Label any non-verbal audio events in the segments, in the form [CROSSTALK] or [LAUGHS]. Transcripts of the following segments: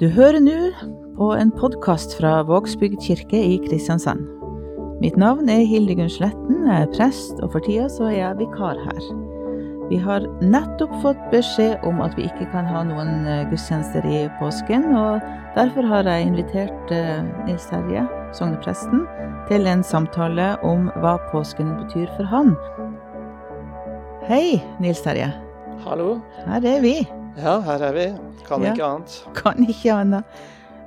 Du hører nå på en podkast fra Vågsbygd kirke i Kristiansand. Mitt navn er Hildegunn Sletten, jeg er prest, og for tida så er jeg vikar her. Vi har nettopp fått beskjed om at vi ikke kan ha noen eh, gudstjenester i påsken, og derfor har jeg invitert eh, Nils Terje, sognepresten, til en samtale om hva påsken betyr for han. Hei, Nils Terje. Hallo. Her er vi. Ja, her er vi. Kan Ja. ikke annet. Kan ikke annet.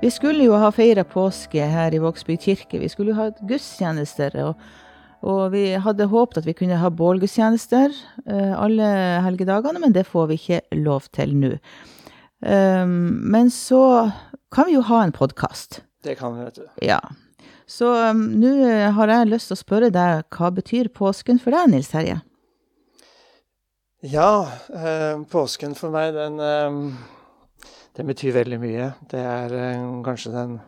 Vi skulle jo ha feira påske her i Vågsby kirke. Vi skulle jo ha gudstjenester. Og, og vi hadde håpet at vi kunne ha bålgudstjenester eh, alle helgedagene, men det får vi ikke lov til nå. Um, men så kan vi jo ha en podkast. Det kan vi, vet du. Ja. Så um, nå har jeg lyst til å spørre deg, hva betyr påsken for deg, Nils Terje? Ja, eh, påsken for meg, den, eh, den betyr veldig mye. Det er eh, kanskje den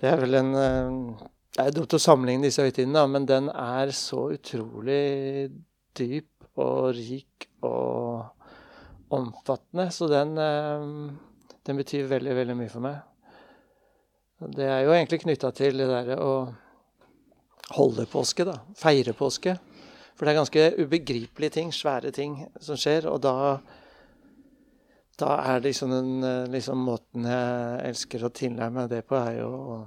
Det er vel en eh, Det er dumt å sammenligne disse høytidene, men den er så utrolig dyp og rik og omfattende. Så den, eh, den betyr veldig, veldig mye for meg. Det er jo egentlig knytta til det derre å holde påske, da. Feire påske. For det er ganske ubegripelige ting, svære ting, som skjer. Og da, da er det liksom den eh, liksom måten jeg elsker å tilnærme meg det på, er jo å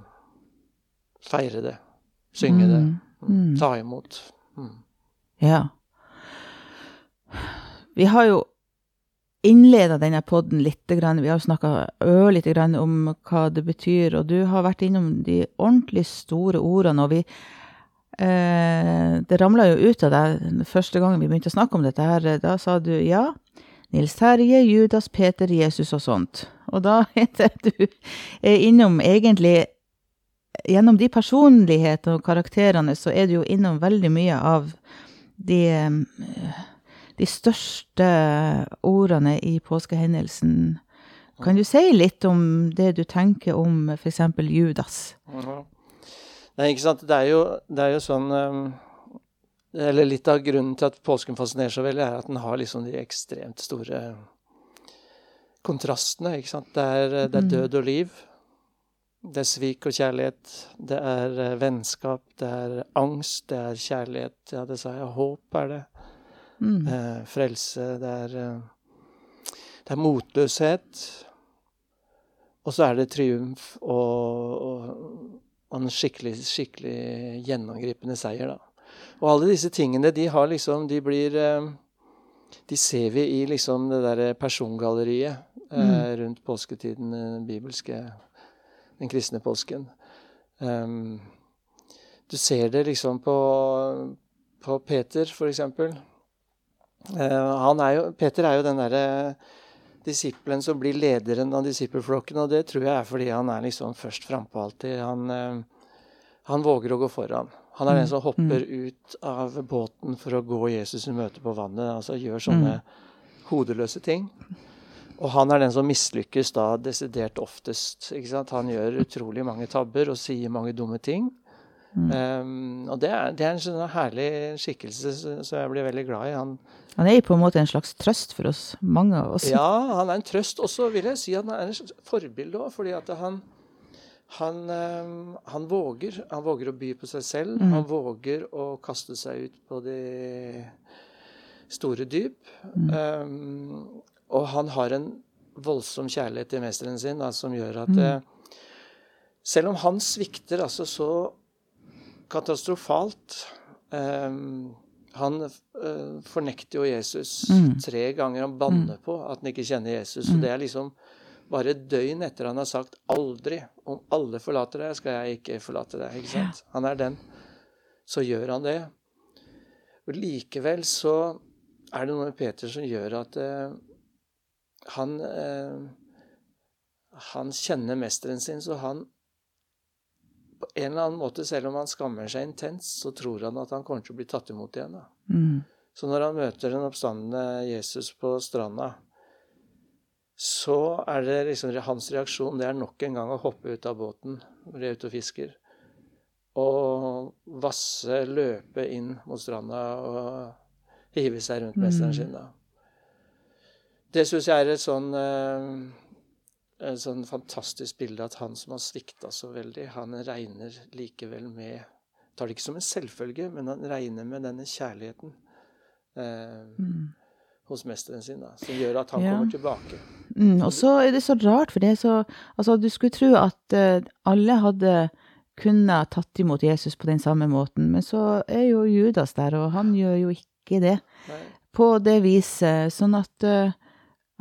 feire det. Synge det. Mm. Ta imot. Mm. Ja. Vi har jo innleda denne podden litt. Grann. Vi har snakka ørlite grann om hva det betyr, og du har vært innom de ordentlig store ordene. og vi eh, Det ramla jo ut av deg første gangen vi begynte å snakke om dette. her, Da sa du ja. Nils Terje, Judas, Peter, Jesus og sånt. Og da [LAUGHS] heter du er innom egentlig Gjennom de personlighetene og karakterene så er du jo innom veldig mye av de, eh, de største ordene i påskehendelsen. Kan du si litt om det du tenker om f.eks. Judas? Mhm. Nei, ikke sant. Det er jo, det er jo sånn um, Eller litt av grunnen til at påsken fascinerer så veldig, er at den har liksom de ekstremt store kontrastene. ikke sant. Det er, det er Mm. død og liv. Det er svik og kjærlighet. Det er eh, vennskap. Det er angst. Det er kjærlighet. Ja, det sa jeg. Håp er det. Mm. Eh, frelse. Det er, eh, det er motløshet. Og så er det triumf og, og, og en skikkelig, skikkelig gjennomgripende seier, da. Og alle disse tingene, de har liksom De blir eh, De ser vi i liksom det derre persongalleriet mm. rundt påsketiden, den bibelske Den kristne påsken. Um, du ser det liksom på, på Peter, for eksempel. Uh, han er jo, Peter er jo den derre disippelen som blir lederen av disippelflokken, og det tror jeg er fordi han er liksom først frampå alltid. Han, eh, han våger å gå foran. Han er den som hopper ut av båten for å gå Jesus i møte på vannet. altså Gjør sånne hodeløse ting. Og han er den som mislykkes da desidert oftest. Han gjør utrolig mange tabber og sier mange dumme ting. Um, og det er, det er en sånn herlig skikkelse så- som jeg blir veldig glad i. Han, Han er jo på en måte en slags trøst for oss, mange av oss. ja, han er en trøst. Og så vil jeg si at han er et forbilde òg, fordi at han han, um, han våger. Han våger å by på seg selv. Han våger å kaste seg ut på de store dyp. Um, og han har en voldsom kjærlighet til mesteren sin da, som gjør at eh, Selv om han svikter altså så katastrofalt um, Han uh, fornekter jo Jesus tre ganger. Han banner på at han ikke kjenner Jesus. Og det er liksom bare et døgn etter han har sagt 'aldri'. Om alle forlater deg, skal jeg ikke forlate deg. ikke sant? Han er den. Så gjør han det. Og likevel så er det noe med Peter som gjør at uh, han uh, Han kjenner mesteren sin, så han på en eller annen måte, selv om han skammer seg intenst, så tror han at han kommer til å bli tatt imot igjen. Mm. Så når han møter den oppstandende Jesus på stranda, så er det liksom hans reaksjon det er nok en gang å hoppe ut av båten når de er ute og fisker. Og vasse, løpe inn mot stranda og hive seg rundt mesteren sin. da. det syns jeg er et sånn eh, et sånn fantastisk bilde at han som har svikta så veldig, han regner likevel med Tar det ikke som en selvfølge, men han regner med denne kjærligheten eh, Mm. hos mesteren sin, da, som gjør at han Ja. kommer tilbake. Mm, og så er det så rart, for det er så Altså, du skulle tro at uh, alle hadde kunne tatt imot Jesus på den samme måten, men så er jo Judas der, og han gjør jo ikke det Nei. på det viset. Sånn at uh,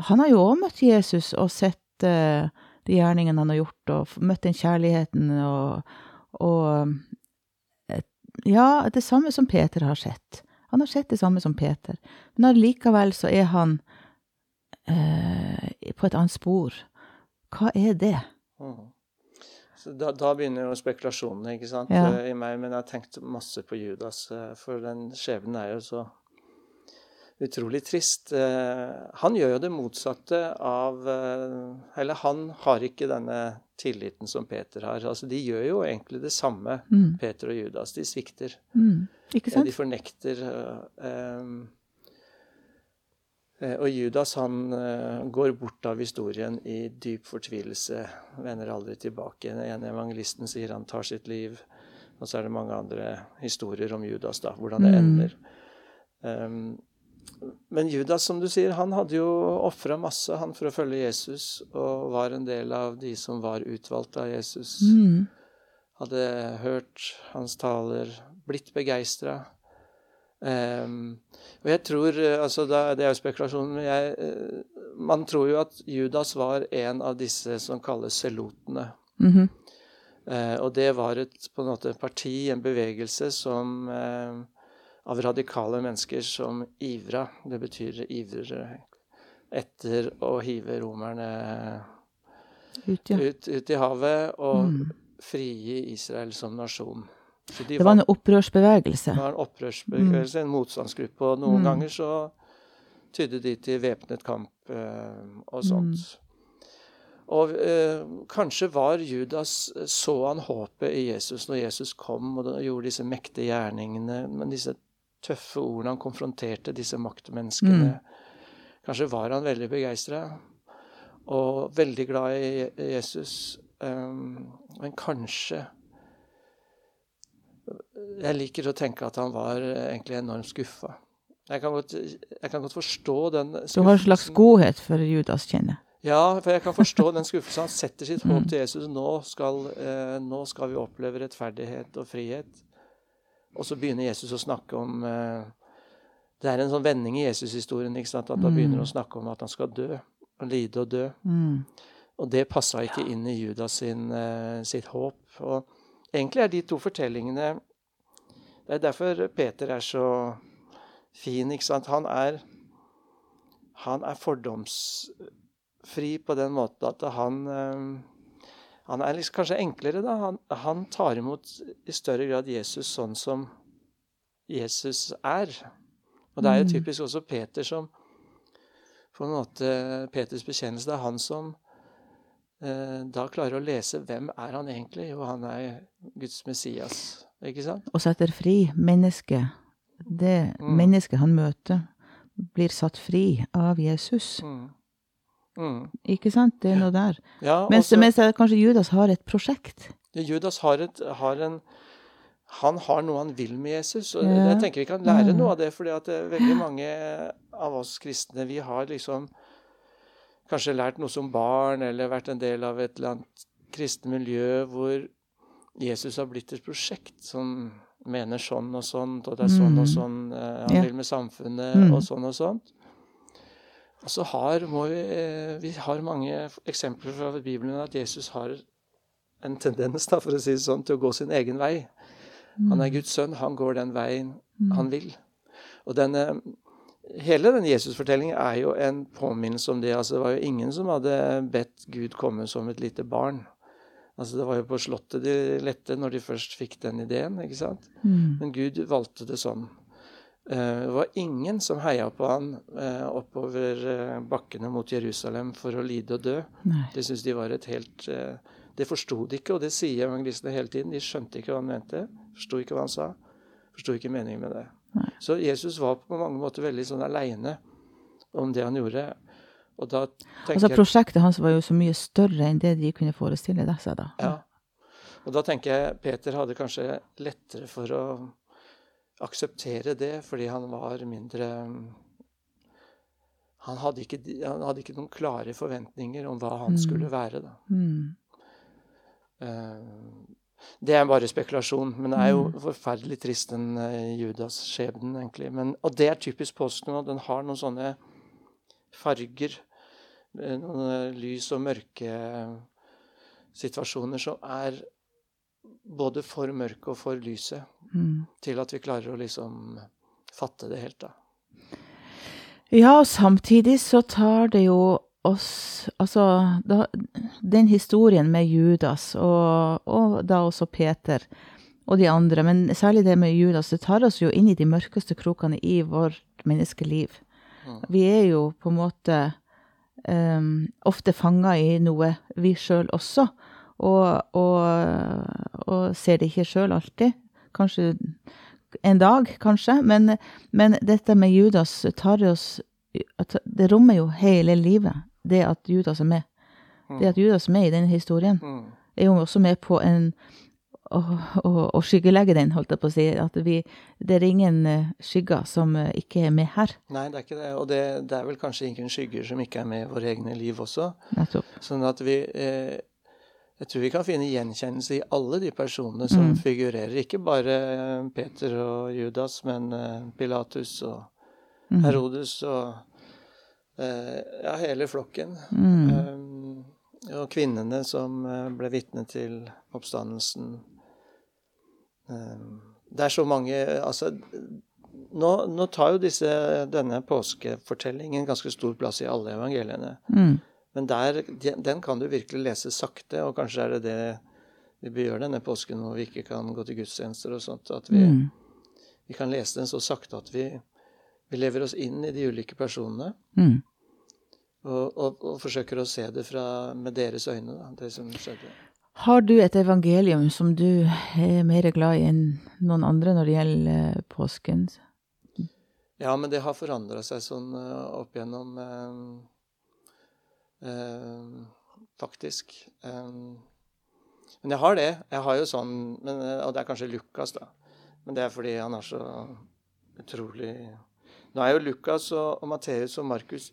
han har jo òg møtt Jesus og sett eh, de gjerningene han har gjort, og møtte møtt den kjærligheten og, og eh, Ja, det samme som Peter har sett. Han har sett det samme som Peter, men allikevel så er han eh, på et annet spor. Hva er det? Så da, da begynner jo spekulasjonene ikke sant, Ja. eh, i meg. Men jeg har tenkt masse på Judas, for den skjebnen er jo så utrolig trist. Eh, Han gjør jo det motsatte av eh, Eller han har ikke denne tilliten som Peter har. Altså, De gjør jo egentlig det samme, Mm, Peter og Judas. De svikter. mm, ikke Eh, sant? De fornekter. og Judas han går bort av historien i dyp fortvilelse, vender aldri tilbake. Den ene evangelisten sier han tar sitt liv. Og så er det mange andre historier om Judas, da, hvordan det Mm. ender. Men Judas, som du sier, han hadde jo ofra masse han for å følge Jesus, og var en del av de som var utvalgt av Jesus Mm, hadde hørt hans taler, blitt begeistra. og jeg tror eh, altså da, Det er jo spekulasjon, men jeg, eh, man tror jo at Judas var en av disse som kalles selotene. Mm -hmm. uh, og det var et, på en måte parti, en bevegelse, som eh, av radikale mennesker som ivra. Det betyr ivrere etter å hive romerne ut, ja. ut, ut i havet og Mm. frigi Israel som nasjon. De Det var en opprørsbevegelse. Det var en opprørsbevegelse, en motstandsgruppe, og noen Mm. ganger så tydde de til væpnet kamp eh, og sånt. Og eh, kanskje var Judas Så han håpet i Jesus når Jesus kom og gjorde disse mektige gjerningene, men disse tøffe ordene han konfronterte disse maktmenneskene. Mm. Kanskje var han veldig begeistra og veldig glad i Jesus. Um, men kanskje Jeg liker å tenke at han var egentlig enormt skuffa. Jeg kan godt, jeg kan godt forstå den Du har en slags godhet for Judas, kjenner. Ja, for jeg kan forstå den skuffelsen. Han setter sitt [LAUGHS] håp Mm. til Jesus. Nå skal, eh, nå skal vi oppleve rettferdighet og frihet. Og så begynner Jesus å snakke om eh, Det er en sånn vending i Jesus-historien. ikke sant? At han Mm. begynner å snakke om at han skal dø. Og lide og dø. Mm. Og det passa ikke inn i Judas sin, eh, sitt håp. Og egentlig er de to fortellingene Det er derfor Peter er så fin, ikke sant. Han er, han er fordomsfri på den måten at han eh, Han er liksom kanskje enklere, da. Han, han tar imot i større grad Jesus sånn som Jesus er. Og det er jo Mm. typisk også Peter som på en måte Peters bekjennelse. Det er han som eh, da klarer å lese hvem er han egentlig. Jo, han er Guds Messias. Ikke sant? Og setter fri mennesket. Det Mm. mennesket han møter, blir satt fri av Jesus. Mm. Mm. Ikke sant? Det er noe der. Ja, Mens, også- mens kanskje Judas har et prosjekt. Judas har, et, har en Han har noe han vil med Jesus. og Ja. Jeg tenker vi kan lære Mm. noe av det. fordi at veldig mange av oss kristne vi har liksom kanskje lært noe som barn, eller vært en del av et eller annet kristent miljø hvor Jesus har blitt et prosjekt som mener sånn og sånn, og det er sånn og Mm. sånn eh, han vil med samfunnet, Mm. og sånn og sånt. Og så har vi, eh, vi har mange eksempler fra Bibelen at Jesus har en tendens, da, for å si det sånn, til å gå sin egen vei. Han er Guds sønn, han går den veien Mm. han vil. Og denne, hele den Jesus-fortellingen er jo en påminnelse om det. Altså, det var jo ingen som hadde bedt Gud komme som et lite barn. Altså, det var jo på Slottet de lette når de først fikk den ideen. ikke sant? Mm. Men Gud valgte det sånn. Eh, Det var ingen som heia på han eh, oppover eh, bakkene mot Jerusalem for å lide og dø. Nei. Det synes de var et helt Det forsto de ikke, og det sier evangelistene hele tiden. De skjønte ikke hva han mente, forsto ikke hva han sa, forsto ikke meningen med det. Nei. Så Jesus var på mange måter veldig sånn aleine om det han gjorde. Og da tenker Altså Prosjektet hans var jo så mye større enn det de kunne forestille seg da. Ja. Og da tenker jeg Peter hadde kanskje lettere for å akseptere det, fordi han var mindre Han hadde ikke, han hadde ikke noen klare forventninger om hva han Mm. skulle være. da. Mm. Eh, Det er bare spekulasjon, men det er jo Mm. forferdelig trist, den eh, Judas-skjebnen, egentlig. Men, og det er typisk påsken, og den har noen sånne farger, eh, noen lys og mørke situasjoner som er både for mørke og for lyse, Mm. til at vi klarer å liksom fatte det helt, da. Ja, og samtidig så tar det jo oss Altså, da, den historien med Judas, og, og da også Peter og de andre, men særlig det med Judas, det tar oss jo inn i de mørkeste krokene i vårt menneskeliv. Mm. Vi er jo på en måte um, ofte fanga i noe, vi sjøl også, og, og, og ser det ikke sjøl alltid. Kanskje en dag, kanskje, men, men dette med Judas tar oss Det rommer jo hele livet, det at Judas er med. Det at Judas er med i denne historien, Mm. er jo også med på en å, skyggelegge den, holdt jeg på å si. At vi, det er ingen eh, skygger som eh, ikke er med her. Nei, det er ikke det. Og det, det er vel kanskje ingen skygger som ikke er med i våre egne liv også. Nettopp. Sånn at vi eh, Jeg tror vi kan finne gjenkjennelse i alle de personene som Mm. figurerer. Ikke bare eh, Peter og Judas, men eh, Pilatus og Mhm. Herodes og eh, ja, hele flokken. Mm. Og kvinnene som ble vitne til oppstandelsen. Det er så mange Altså, nå, nå tar jo disse, denne påskefortellingen ganske stor plass i alle evangeliene. Mm. Men der, den kan du virkelig lese sakte, og kanskje er det det vi bør gjøre denne påsken hvor vi ikke kan gå til gudstjenester og sånt. At vi, Mm. vi kan lese den så sakte at vi, vi lever oss inn i de ulike personene. Mm. Og, og, og forsøker å se det fra, med deres øyne, da, det som skjedde. Har du et evangelium som du er mer glad i enn noen andre når det gjelder eh, påsken? Ja, men det har forandra seg sånn eh, opp gjennom eh, Faktisk. Eh, men jeg har det. Jeg har jo sånn men, eh, Og det er kanskje Lukas, da. Men det er fordi han er så utrolig Nå er jo Lukas og, og Matteus og Markus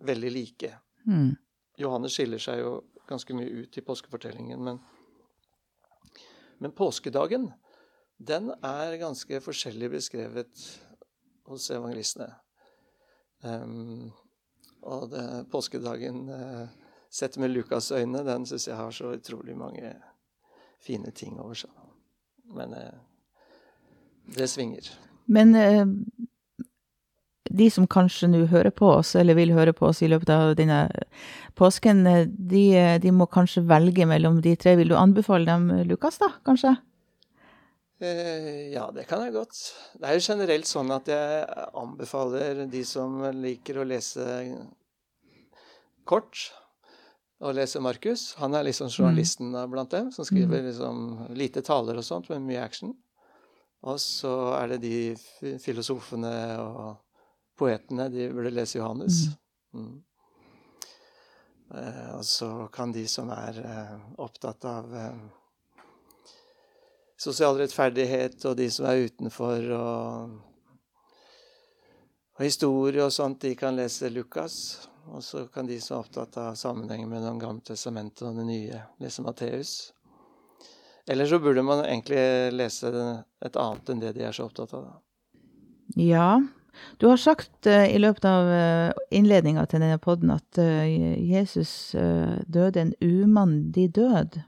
veldig like. Mm. Johannes skiller seg jo ganske mye ut i påskefortellingen, men, men påskedagen, den er ganske forskjellig beskrevet hos evangelistene. Ehm, og det, påskedagen, eh, sett med Lukas' øyne, den syns jeg har så utrolig mange fine ting over seg. Men eh, det svinger. Men eh, de som kanskje nå hører på oss, eller vil høre på oss i løpet av denne påsken, de, de må kanskje velge mellom de tre. Vil du anbefale dem Lukas, da, kanskje? Eh, ja, det kan jeg godt. Det er jo generelt sånn at jeg anbefaler de som liker å lese kort, å lese Markus. Han er liksom journalisten blant dem, som skriver liksom lite taler og sånt, men mye action. Og så er det de filosofene og poetene, de burde lese Johannes. Mm. Eh, og så kan de som er eh, opptatt av sosial rettferdighet, og de som er utenfor, og, og historie og sånt, de kan lese Lukas. Og så kan de som er opptatt av sammenhengen Det gamle testamentet og det nye, lese Matteus. Eller så burde man egentlig lese et annet enn det de er så opptatt av. Ja. Du har sagt uh, i løpet av uh, innledninga til denne podden at uh, Jesus eh, døde en umandig død.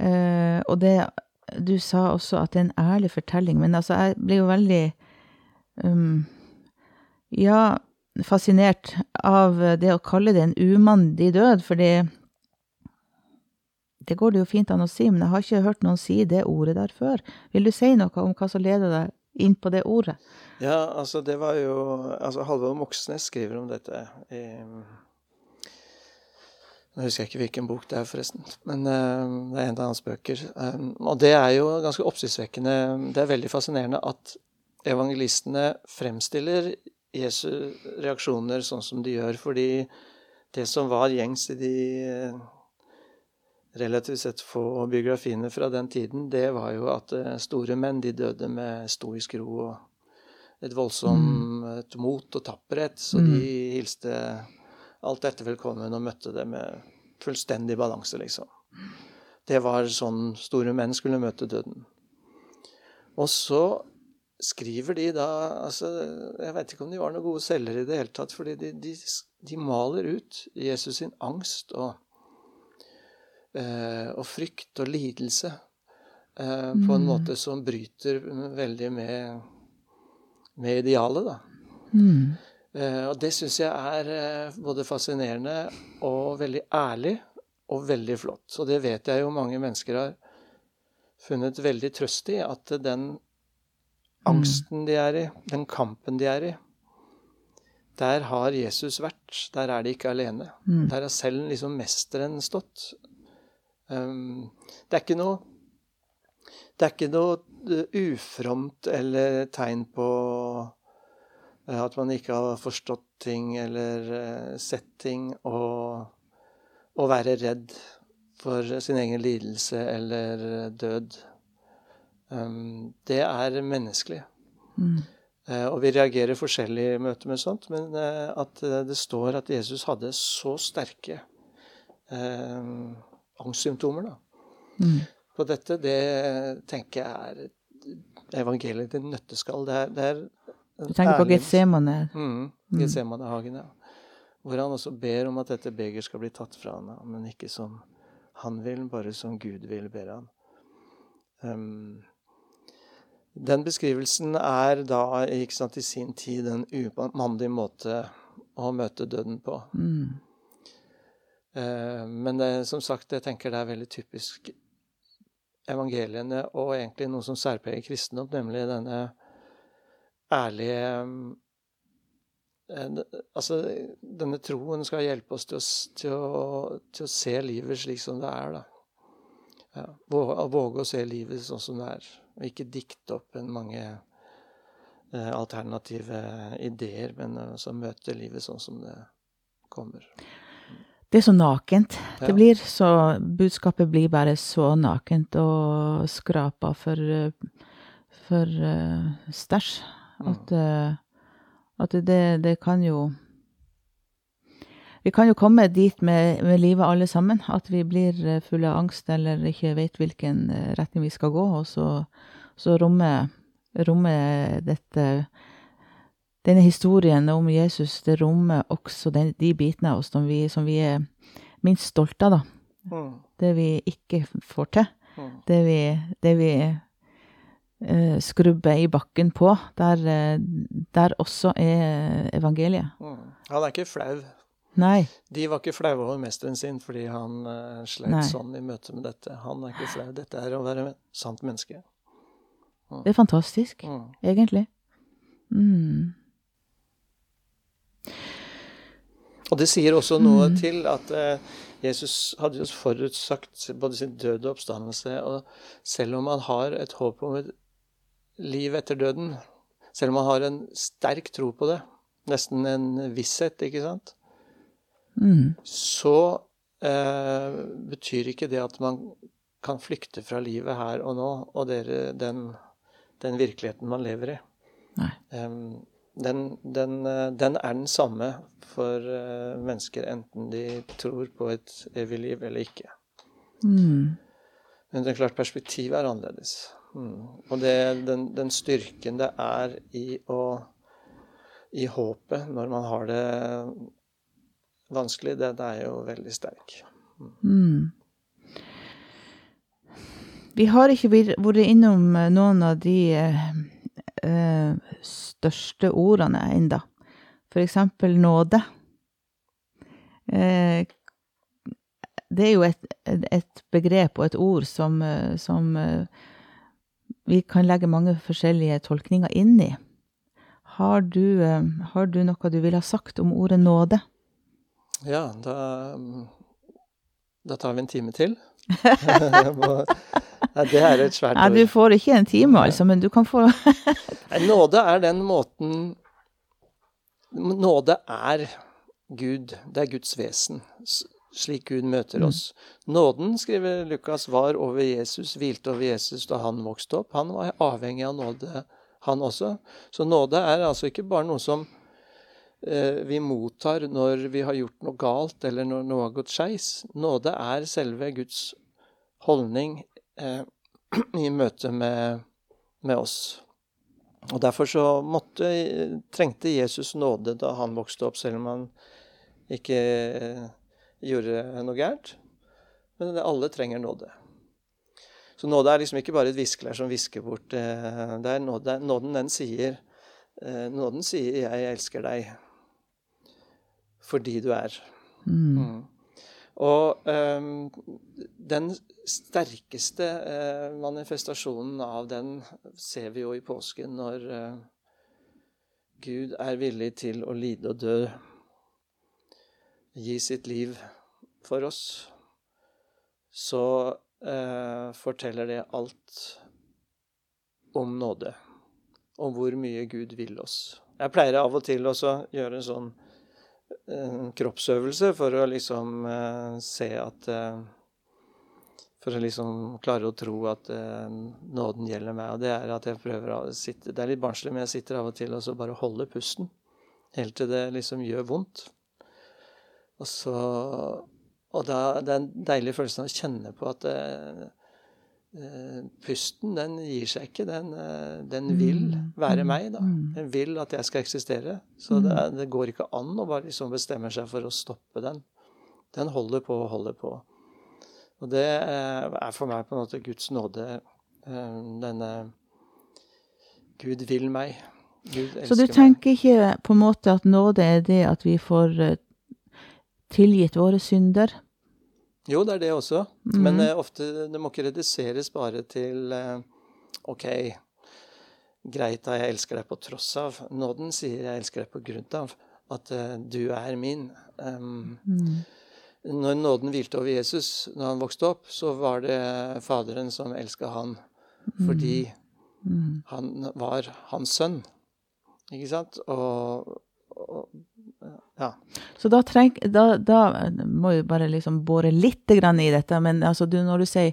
Eh, og det Du sa også at det er en ærlig fortelling, men altså, jeg ble jo veldig um, Ja, fascinert av det å kalle det en umandig død, fordi det går det jo fint an å si, men jeg har ikke hørt noen si det ordet der før. Vil du si noe om hva som leder deg inn på det ordet? Ja, altså det var jo altså Halvor Moxnes skriver om dette i Nå husker jeg ikke hvilken bok det er, forresten. Men uh, det er en av hans bøker. Um, og det er jo ganske oppsiktsvekkende. Det er veldig fascinerende at evangelistene fremstiller Jesu reaksjoner sånn som de gjør. Fordi det som var gjengs i de eh, relativt sett få biografiene fra den tiden, det var jo at store menn de døde med stoisk ro og et voldsomt mm. mot og tapperhet. Så mm. de hilste alt dette velkommen og møtte det med fullstendig balanse, liksom. Det var sånn store menn skulle møte døden. Og så skriver de da altså, Jeg vet ikke om de var noen gode selgere i det hele tatt, fordi de, de, de maler ut Jesus sin angst og, eh, og frykt og lidelse eh, på en mm. måte som bryter veldig med, med idealet, da. Mm. Eh, og det syns jeg er eh, både fascinerende og veldig ærlig og veldig flott. Og det vet jeg jo mange mennesker har funnet veldig trøst i, at den angsten de er i, den kampen de er i, der har Jesus vært. Der er de ikke alene. Mm. Der har selv liksom mesteren stått. Um, det er ikke noe Det er ikke noe uh, ufromt eller tegn på at man ikke har forstått ting eller uh, sett ting, og å være redd for sin egen lidelse eller død. Um, det er menneskelig. Mm. Og vi reagerer forskjellig i møte med sånt, men at det står at Jesus hadde så sterke angstsymptomer da. Mm. på dette, det tenker jeg er evangeliet til nøtteskall. Det er, det er du tenker på Getsemane? Mm, mm. Getsemanehagen, ja. Hvor han også ber om at dette beger skal bli tatt fra ham, men ikke som han vil, bare som Gud vil, ber han. Um, den beskrivelsen er da ikke sant, i sin tid en umandig måte å møte døden på. Mm. Uh, men det, som sagt, jeg tenker det er veldig typisk evangeliene og egentlig noe som særpreger kristendom, nemlig denne ærlige Eh, altså, denne troen skal hjelpe oss til å, til, å, til å, se livet slik som det er. da. Ja, våge, våge, å se livet sånn som det er, og ikke dikte opp en mange eh, alternative ideer, men altså møte livet sånn som det kommer. Det er så nakent det ja. blir. så Budskapet blir bare så nakent og skrapa for, for uh, stæsj at uh, at det, det kan jo Vi kan jo komme dit med, med, livet alle sammen, at vi blir eh, fulle av angst eller ikke vet hvilken eh, retning vi skal gå, og så, så rommer, rommer dette Denne historien om Jesus, det rommer også den, de bitene av oss som vi, som vi, er minst stolte av, da. Mm. Det vi ikke får til. Mm. Det vi, det vi skrubbe i bakken på, der, uh, der også er evangeliet. Mm. Han er ikke flau. Nei. De var ikke flaue over mesteren sin fordi han uh, sleit sånn i møte med dette. Han er ikke flau. Dette er å være sant menneske. Mm. Det er fantastisk, mm. egentlig. Mm. Og det sier også noe mm. til at uh, Jesus hadde jo forutsagt både sin døde oppstandelse, og selv om han har et håp om et liv etter døden. Selv om man har en sterk tro på det, nesten en visshet, ikke sant, mm. så eh, betyr ikke det at man kan flykte fra livet her og nå, og dere, den, den virkeligheten man lever i. Um, den, den, eh, den, er den samme for uh, mennesker, enten de tror på et evig liv eller ikke. Mm. Men det er klart perspektivet er annerledes. Mm. Og det, den, den, styrken det er i å i håpet når man har det vanskelig, det, er jo veldig sterk. Mm. Vi har ikke vært innom eh, noen av de eh, største ordene enda. Eksempel nåde. Eh, det er jo et, et, begrep og et ord som, eh, som eh, vi kan legge mange forskjellige tolkninger inn i. Har du, eh, har du noe du ville ha sagt om ordet nåde? Ja, da, da tar vi en time til. [LAUGHS] det er et svært ord. Ja, du får ikke en time, altså, men du kan få Nåde er den måten Nåde er Gud. Det er Guds vesen. Slik Gud møter oss. Nåden, skriver Lukas, var over Jesus, hvilte over Jesus da han vokste opp. Han var avhengig av nåde, han også. Så nåde er altså ikke bare noe som eh, vi mottar når vi har gjort noe galt, eller når noe har gått skeis. Nåde er selve Guds holdning eh, [CLEARS THROAT] i møte med, med oss. Og Derfor så måtte, trengte Jesus nåde da han vokste opp, selv om han ikke eh, gjorde noe gærent. Men alle trenger nåde. Så nåde er liksom ikke bare et viskelær som visker bort. Eh, det er nåde, nåden, den sier eh, Nåden sier 'jeg elsker deg' fordi du er. Mm. Mm. Og um, den sterkeste uh, manifestasjonen av den ser vi jo i påsken, når uh, Gud er villig til å lide og dø, gi sitt liv for oss. Så eh, forteller det alt om nåde, om hvor mye Gud vil oss. Jeg pleier av og til også gjøre en sånn en kroppsøvelse for å liksom eh, se at uh, For å liksom klare å tro at eh, nåden gjelder meg. Og det er at jeg prøver å sitte Det er litt barnslig, men jeg sitter av og til og så bare holder pusten. Helt til det liksom gjør vondt. Og så Og da det er en deilig følelse å kjenne på at Eh, pusten, den gir seg ikke. Den, eh, den, vil mm. være mm. meg, da. Mm. Den vil at jeg skal eksistere. Så det, det går ikke an å bare liksom bestemme seg for å stoppe den. Den holder på og holder på. Og det eh, er for meg på en måte Guds nåde. Denne Gud vil meg. Gud elsker meg. Så du tenker ikke på en måte at nåde er det at vi får tilgitt våre synder? Jo, det er det også. Mm. Men uh, ofte det må ikke reduseres bare til uh, OK, greit da, jeg elsker deg på tross av. Nåden sier jeg elsker deg på grunn av at uh, du er min. Um, mm. Når nåden hvilte over Jesus når han vokste opp, så var det Faderen som elska han fordi mm. han var hans sønn. Ikke sant? Og, og ja. Så da, treng, da, da må vi bare liksom bore litt i dette. Men altså, du, når du sier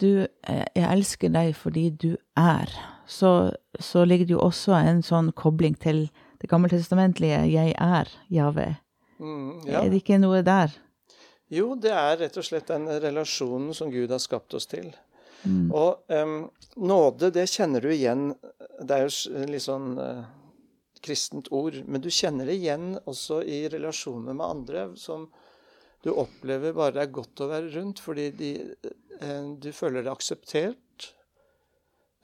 du, eh, jeg elsker deg fordi du er, så, så, ligger det jo også en sånn kobling til det gammeltestamentlige 'jeg er Jave'. Mm, ja. Er det ikke noe der? Jo, det er rett og slett den relasjonen som Gud har skapt oss til. Mm. Og um, nåde, det kjenner du igjen. Det er jo litt sånn uh, kristent ord. Men du kjenner det igjen også i relasjoner med andre som du opplever bare det er godt å være rundt, fordi de, eh, du føler deg akseptert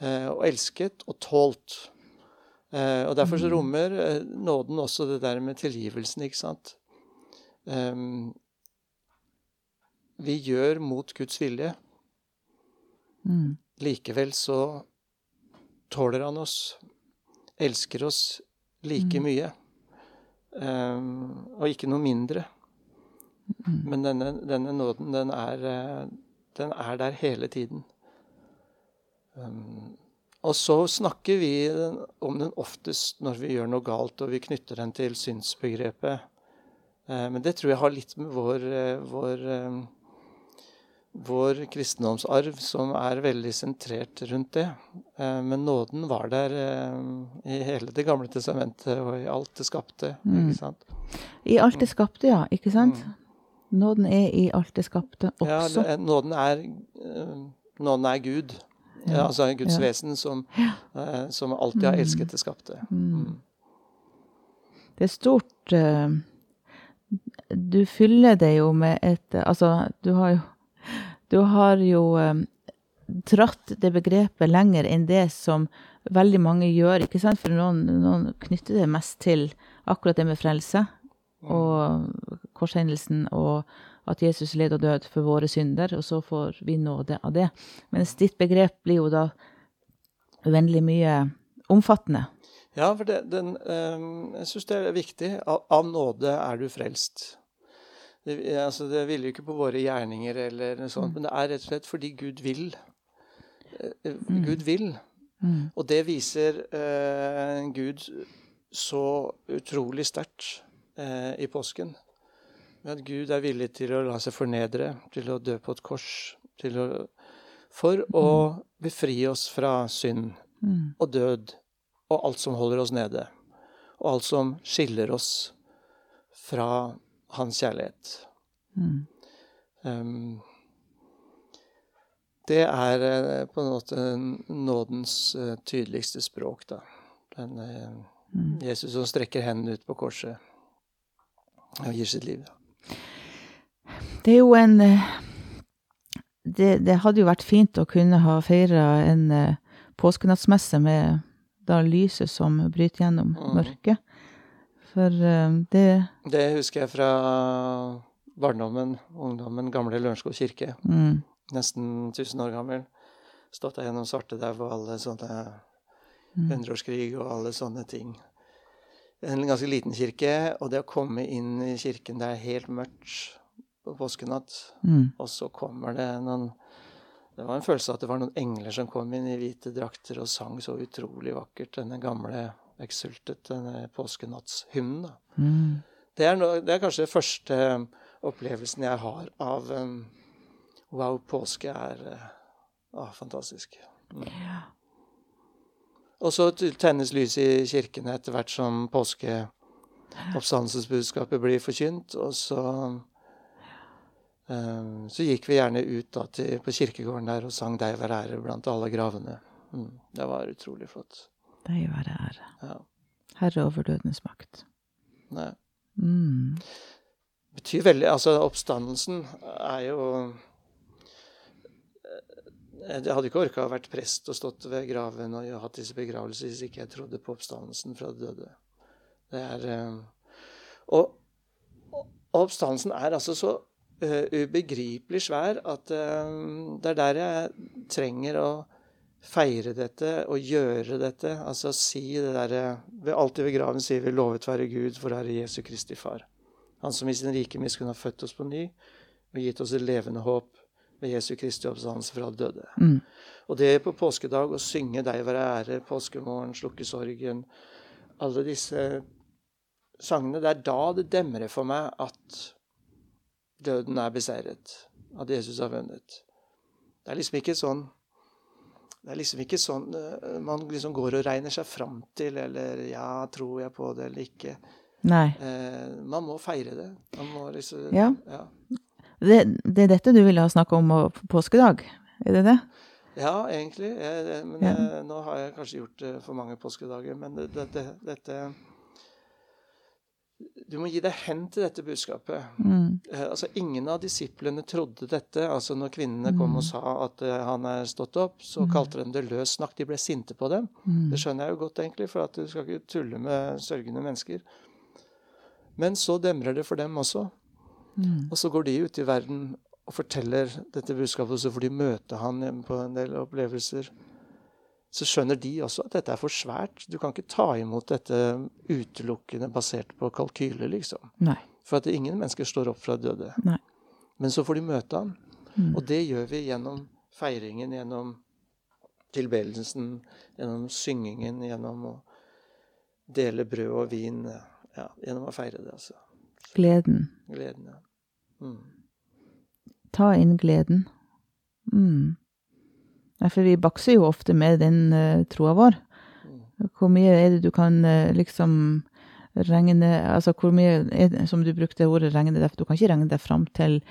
eh, og elsket og tålt. Eh, og Derfor så mm. rommer nåden også det der med tilgivelsen, ikke sant. Vi gjør mot Guds vilje. Mm. Likevel så tåler han oss, elsker oss, like mm. mye. Um, og ikke noe mindre. Mm. Men denne, denne nåden, den er, eh, den er, der hele tiden. Um, og så snakker vi om den oftest når vi gjør noe galt, og vi knytter den til synsbegrepet. Uh, men det tror jeg har litt med vår, uh, vår vår kristendomsarv som er veldig sentrert rundt det. Eh, men nåden var der eh, i hele Det gamle testamentet og i alt det skapte. Mm. ikke sant? I alt det skapte, ja. Ikke sant? Mm. Nåden er i alt det skapte også. Ja, nåden er, eh, nåden er Gud. Ja, altså Guds ja. vesen som, som, alltid har mm. elsket det skapte. Mm. mm. Det er stort Du fyller det jo med et Altså, du har jo du har jo um, dratt det begrepet lenger enn det som veldig mange gjør. ikke sant? For noen, noen knytter det mest til akkurat det med frelse mm. og korshendelsen og at Jesus led og død for våre synder, og så får vi nåde av det. Mens ditt begrep blir jo da uendelig mye omfattende. Ja, for det, den, um, jeg syns det er viktig. Av, av nåde er du frelst. Det, altså, det hviler jo ikke på våre gjerninger, eller noe sånt, mm. men det er rett og slett fordi Gud vil. Eh, mm. Gud vil. Mm. Og det viser eh, Gud så utrolig sterkt eh, i påsken. At Gud er villig til å la seg fornedre, til å dø på et kors, å, for å befri oss fra synd Mm. og død og alt som holder oss nede. Og alt som skiller oss fra hans kjærlighet. Mm. Um, det er eh, på en måte nådens eh, tydeligste språk, da. Den eh, Mm. Jesus som strekker hendene ut på korset og gir sitt liv. Det er jo en det, det hadde jo vært fint å kunne ha feira en påskenattsmesse med da lyset som bryter gjennom Mhm. mørket. For eh, det Det husker jeg fra barndommen, ungdommen, gamle Lørenskog kirke. mm, Nesten 1000 år gammel. Stått der gjennom svartedaud og alle sånne mm, hundreårskrig og alle sånne ting. En ganske liten kirke, og det å komme inn i kirken det er helt mørkt på påskenatt, mm, og så kommer det noen Det var en følelse av at det var noen engler som kom inn i hvite drakter og sang så utrolig vakkert, denne gamle Exultet, denne påskenattshymnen. mm. Det er, no, det er kanskje den første opplevelsen jeg har av um, Wow, påske er uh, ah, fantastisk. Mm. Ja. Og så tennes lyset i kirkene etter hvert som påskeoppstandelsesbudskapet blir forkynt. Og så, um, så gikk vi gjerne ut da til, på kirkegården der og sang 'Deg være ære' blant alle gravene. Mm, det var utrolig flott. Deg være ære. Ja. Herre over dødens makt. Nei. Mm. betyr veldig Altså, oppstandelsen er jo eh, Jeg hadde ikke orka å vært prest og stått ved graven og hatt disse begravelser hvis ikke jeg trodde på oppstandelsen fra de døde. Det er eh, Og, og oppstandelsen er altså så eh, ubegripelig svær at eh, det er der jeg trenger å feire dette og gjøre dette. Altså si det derre Alltid ved graven sier vi 'Lovet være Gud, for Herre Jesu Kristi Far'. Han som i sin rike miskunn har født oss på ny og gitt oss et levende håp ved Jesu Kristi oppstandelse fra de døde. Mm. Og det på påskedag å synge 'Deg være ære', 'Påskemorgen', 'Slukke sorgen' Alle disse sangene. Det er da det demrer for meg at døden er beseiret. At Jesus har vunnet. Det er liksom ikke sånn det er liksom ikke sånn eh, man liksom går og regner seg fram til, eller ja, tror jeg på det eller ikke. Nei. Eh, man må feire det. Man må liksom Ja. ja. Det, det er dette du ville ha snakka om på påskedag? Er det det? Ja, egentlig. Jeg, men Ja. Jeg, nå har jeg kanskje gjort for mange påskedager. Men det, det, det, dette Du må gi deg hen til dette budskapet. Mm. Eh, altså, ingen av disiplene trodde dette. Altså, når kvinnene kom og sa at uh, han er stått opp, så kalte de det løs snakk. De ble sinte på dem. Mm. Det skjønner jeg jo godt, egentlig, for at du skal ikke tulle med sørgende mennesker. Men så demrer det for dem også. Mm. Og så går de ut i verden og forteller dette budskapet, og så får de møte han på en del opplevelser. Så skjønner de også at dette er for svært. Du kan ikke ta imot dette utelukkende basert på kalkyler, liksom. Nei. For at ingen mennesker står opp fra døde. Nei. Men så får de møte ham. Mm. Og det gjør vi gjennom feiringen, gjennom tilbedelsen, gjennom syngingen, gjennom å dele brød og vin. Ja, gjennom å feire det, altså. Gleden. Gleden, ja. Mm. Ta inn gleden. Mm. For vi bakser jo ofte med den uh, troa vår. Mm. Hvor mye er det du kan uh, liksom regne Altså hvor mye er det, som du brukte ordet regne deg Du kan ikke regne deg fram til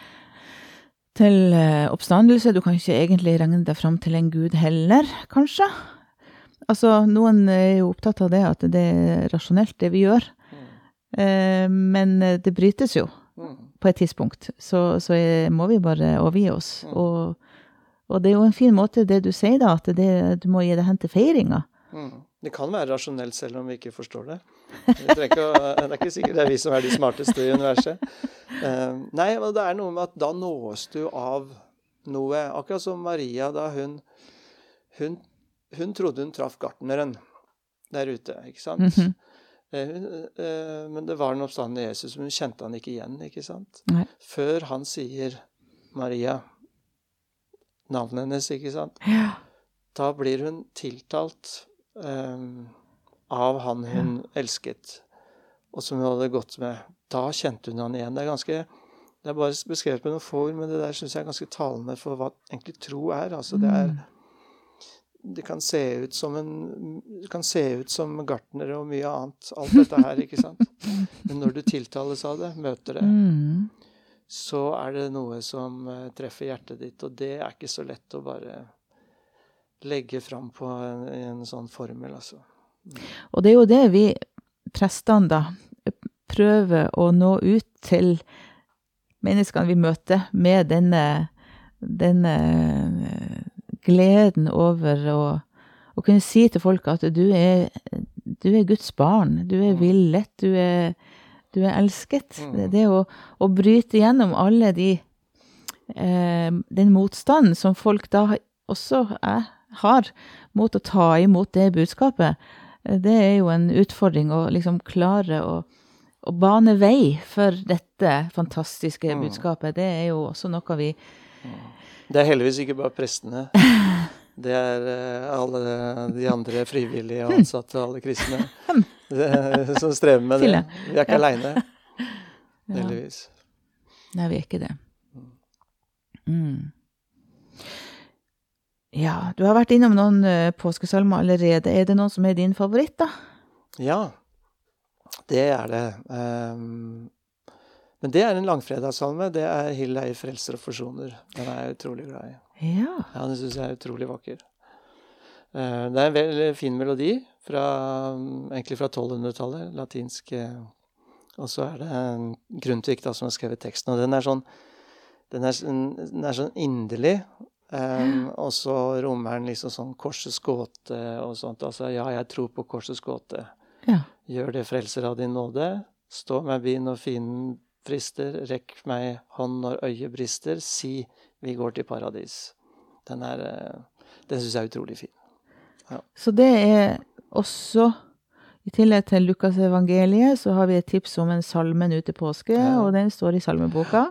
til uh, oppstandelse. Du kan ikke egentlig regne deg fram til en gud heller, kanskje. Altså, noen er jo opptatt av det, at det er rasjonelt, det vi gjør. Eh, men det brytes jo Mm. på et tidspunkt. Så, så må vi bare overgi oss. Og, og det er jo en fin måte, det du sier, da, at det, du må gi det hen til feiringa. Mm. Det kan være rasjonelt selv om vi ikke forstår det. Å, [LAUGHS] det er ikke sikkert det er vi som er de smarteste i universet. Uh, nei, men det er noe med at da nås du av noe. Akkurat som Maria da hun Hun, hun trodde hun traff gartneren der ute, ikke sant? Mm -hmm. uh, uh, men det var den oppstandende Jesus, men hun kjente han ikke igjen, ikke sant? Nei. Før han sier Maria, navnet hennes, ikke sant? Ja. da blir hun tiltalt um, av han hun elsket, og som hun hadde gått med. Da kjente hun han igjen. Det er ganske det er bare beskrevet med noen få ord, men det der syns jeg er ganske talende for hva egentlig tro er. Altså, det, er det kan se ut som en det kan se ut som gartnere og mye annet. Alt dette her, ikke sant. [LAUGHS] Men når du tiltales av det, møter det, så er det noe som eh, treffer hjertet ditt. Og det er ikke så lett å bare legge fram på en, en sånn formel, altså. Og det er jo det vi prestene, da, prøver å nå ut til menneskene vi møter, med denne, denne eh, gleden over å, å, kunne si til folk at du er, du er Guds barn, du er villet, du er, du er elsket. Mm. Det, det å, å, bryte gjennom alle de eh, Den motstanden som folk da også er, har mot å ta imot det budskapet, eh, det er jo en utfordring å liksom klare å å bane vei for dette fantastiske mm. budskapet, det er jo også noe vi Det er heldigvis ikke bare prestene. [LAUGHS] Det er uh, alle de andre frivillige og [LAUGHS] ansatte, alle kristne, [LAUGHS] som strever med det. Vi er ikke ja. aleine, [LAUGHS] heldigvis. Nei, vi er ikke det. Mm. Ja, du har vært innom noen uh, påskesalmer allerede. Er det noen som er din favoritt, da? Ja. Det er det. Um, men det er en langfredagssalme. Det er 'Hill eier frelser og forsoner'. Den er jeg utrolig glad i. Ja. ja Den syns jeg er utrolig vakker. Uh, det er en veldig fin melodi, fra, egentlig fra 1200-tallet. Latinsk. Uh, og så er det Grundtvig da, som har skrevet teksten. Og den er sånn, den er, den er sånn inderlig. Um, og så rommer den liksom sånn korsets gåte og sånt. Altså, ja, jeg tror på korsets gåte. Ja. Gjør det, frelser av din nåde. Stå meg bi når fienden frister. Rekk meg hånd når øyet brister. Si vi går til paradis. Den er eh, Den syns jeg er utrolig fin. Ja. Så det er også i tillegg til Lukas evangeliet, så har vi et tips om en salme nå til påske, ja. og den står i salmeboka.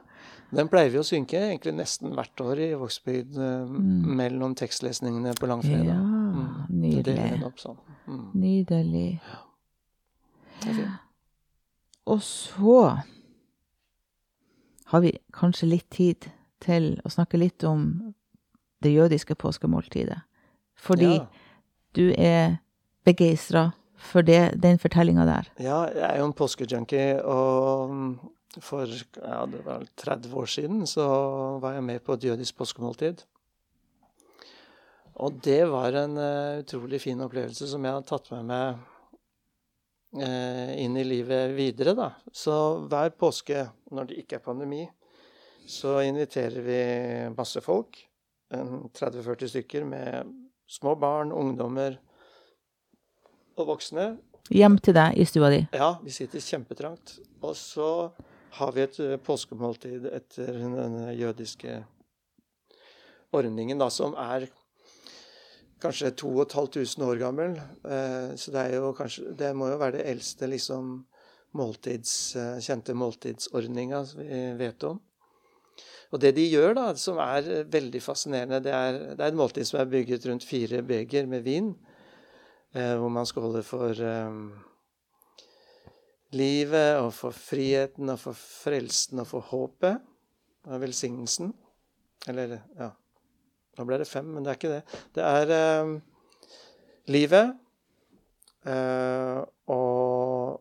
Den pleier vi å synke egentlig nesten hvert år i Vågsbygd eh, mm. mellom tekstlesningene på langfredag. Ja, mm. nydelig. Sånn. Mm. Nydelig. Ja. Og så har vi kanskje litt tid til å snakke litt om det jødiske påskemåltidet. Fordi ja. du er begeistra for det, den fortellinga der. Ja, jeg er jo en påskejunkie, og for ja, det var 30 år siden så var jeg med på et jødisk påskemåltid. Og det var en uh, utrolig fin opplevelse som jeg har tatt med meg uh, inn i livet videre, da. Så hver påske, når det ikke er pandemi, så inviterer vi masse folk. 30-40 stykker med små barn, ungdommer og voksne. Hjem til deg i stua di? Ja, vi sitter kjempetrangt. Og så har vi et eh, påskemåltid etter den jødiske ordningen, da, som er kanskje 2500 år gammel. Eh, så det, er jo kanskje, det må jo være det eldste liksom, måltids, eh, kjente måltidsordninga vi vet om. Og det de gjør, da, som er veldig fascinerende, det er, det er et måltid som er bygget rundt fire beger med vin, hvor man skåler for um, livet og for friheten og for frelsen og for håpet og velsignelsen. Eller, ja nå ble det fem, men det er ikke det. Det er eh, livet eh, og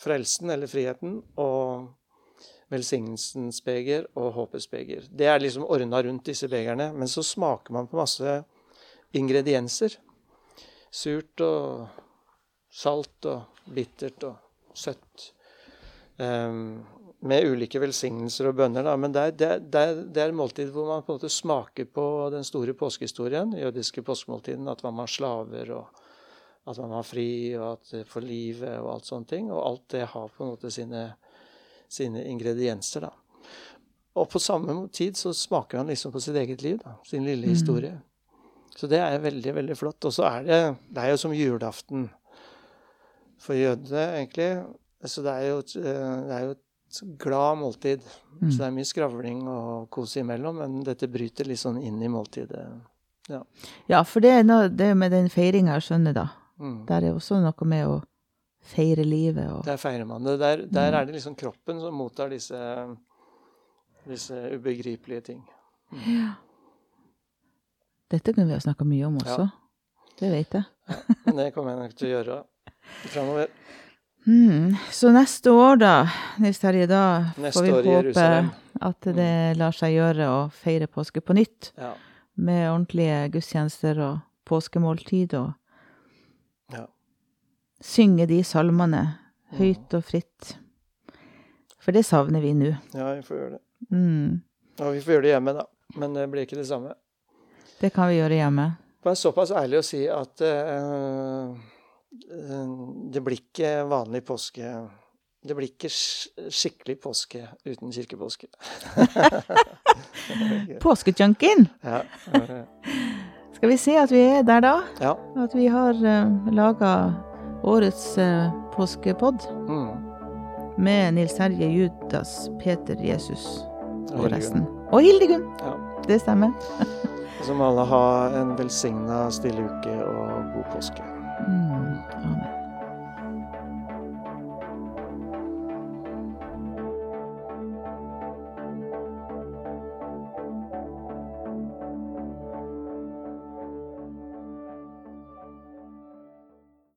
frelsen, eller friheten, og velsignelsens beger og håpets beger. Det er liksom ordna rundt disse begerne. Men så smaker man på masse ingredienser. Surt og salt og bittert og søtt. Um, med ulike velsignelser og bønner. Da. Men det er, det, er, det er, måltid hvor man på en måte smaker på den store påskehistorien, jødiske påskemåltiden. At man var slaver, og at man var fri, og at for livet og alt sånne ting. Og alt det har på en måte sine, sine ingredienser. da. Og på samme tid så smaker han liksom på sitt eget liv, da, sin lille mm. historie. Så det er veldig, veldig flott. Og så er det Det er jo som julaften for jødene, egentlig. Så det er jo, det er jo et glad måltid. Mm. Så det er mye skravling og kos imellom, men dette bryter litt sånn inn i måltidet. Ja, ja for det er noe det med den feiringa skjønner, da. Mm. Der er også noe med å feire livet og Der feirer man det. Der, der Mm. er det liksom kroppen som mottar disse, disse ubegripelige ting. Dette kunne vi ha snakka mye om også. Det vet jeg. ja, det kommer jeg nok til å gjøre framover. Mm. Så neste år, da, Nils Terje, da Neste får vi håpe Jerusalem. at det lar seg gjøre å feire påske på nytt. Ja. Med ordentlige gudstjenester og påskemåltid og Ja. synge de salmene høyt og fritt. For det savner vi nå. ja, vi får gjøre det. Mm. Og vi får gjøre det hjemme, da. Men det blir ikke det samme. Det kan vi gjøre hjemme. Men såpass ærlig å si at eh, eh, det blir ikke vanlig påske Det blir ikke skikkelig påske uten kirkepåske. [LAUGHS] Påskejunkien! ja. eh, Skal vi se at vi er der da? ja. At vi har uh, laga årets uh, påskepod Mm. med Nils Herje Judas, Peter, Jesus og og resten. Og Hildegunn! Ja. Det stemmer. [LAUGHS] Så må alle ha en velsigna stille uke og god påske. Mm.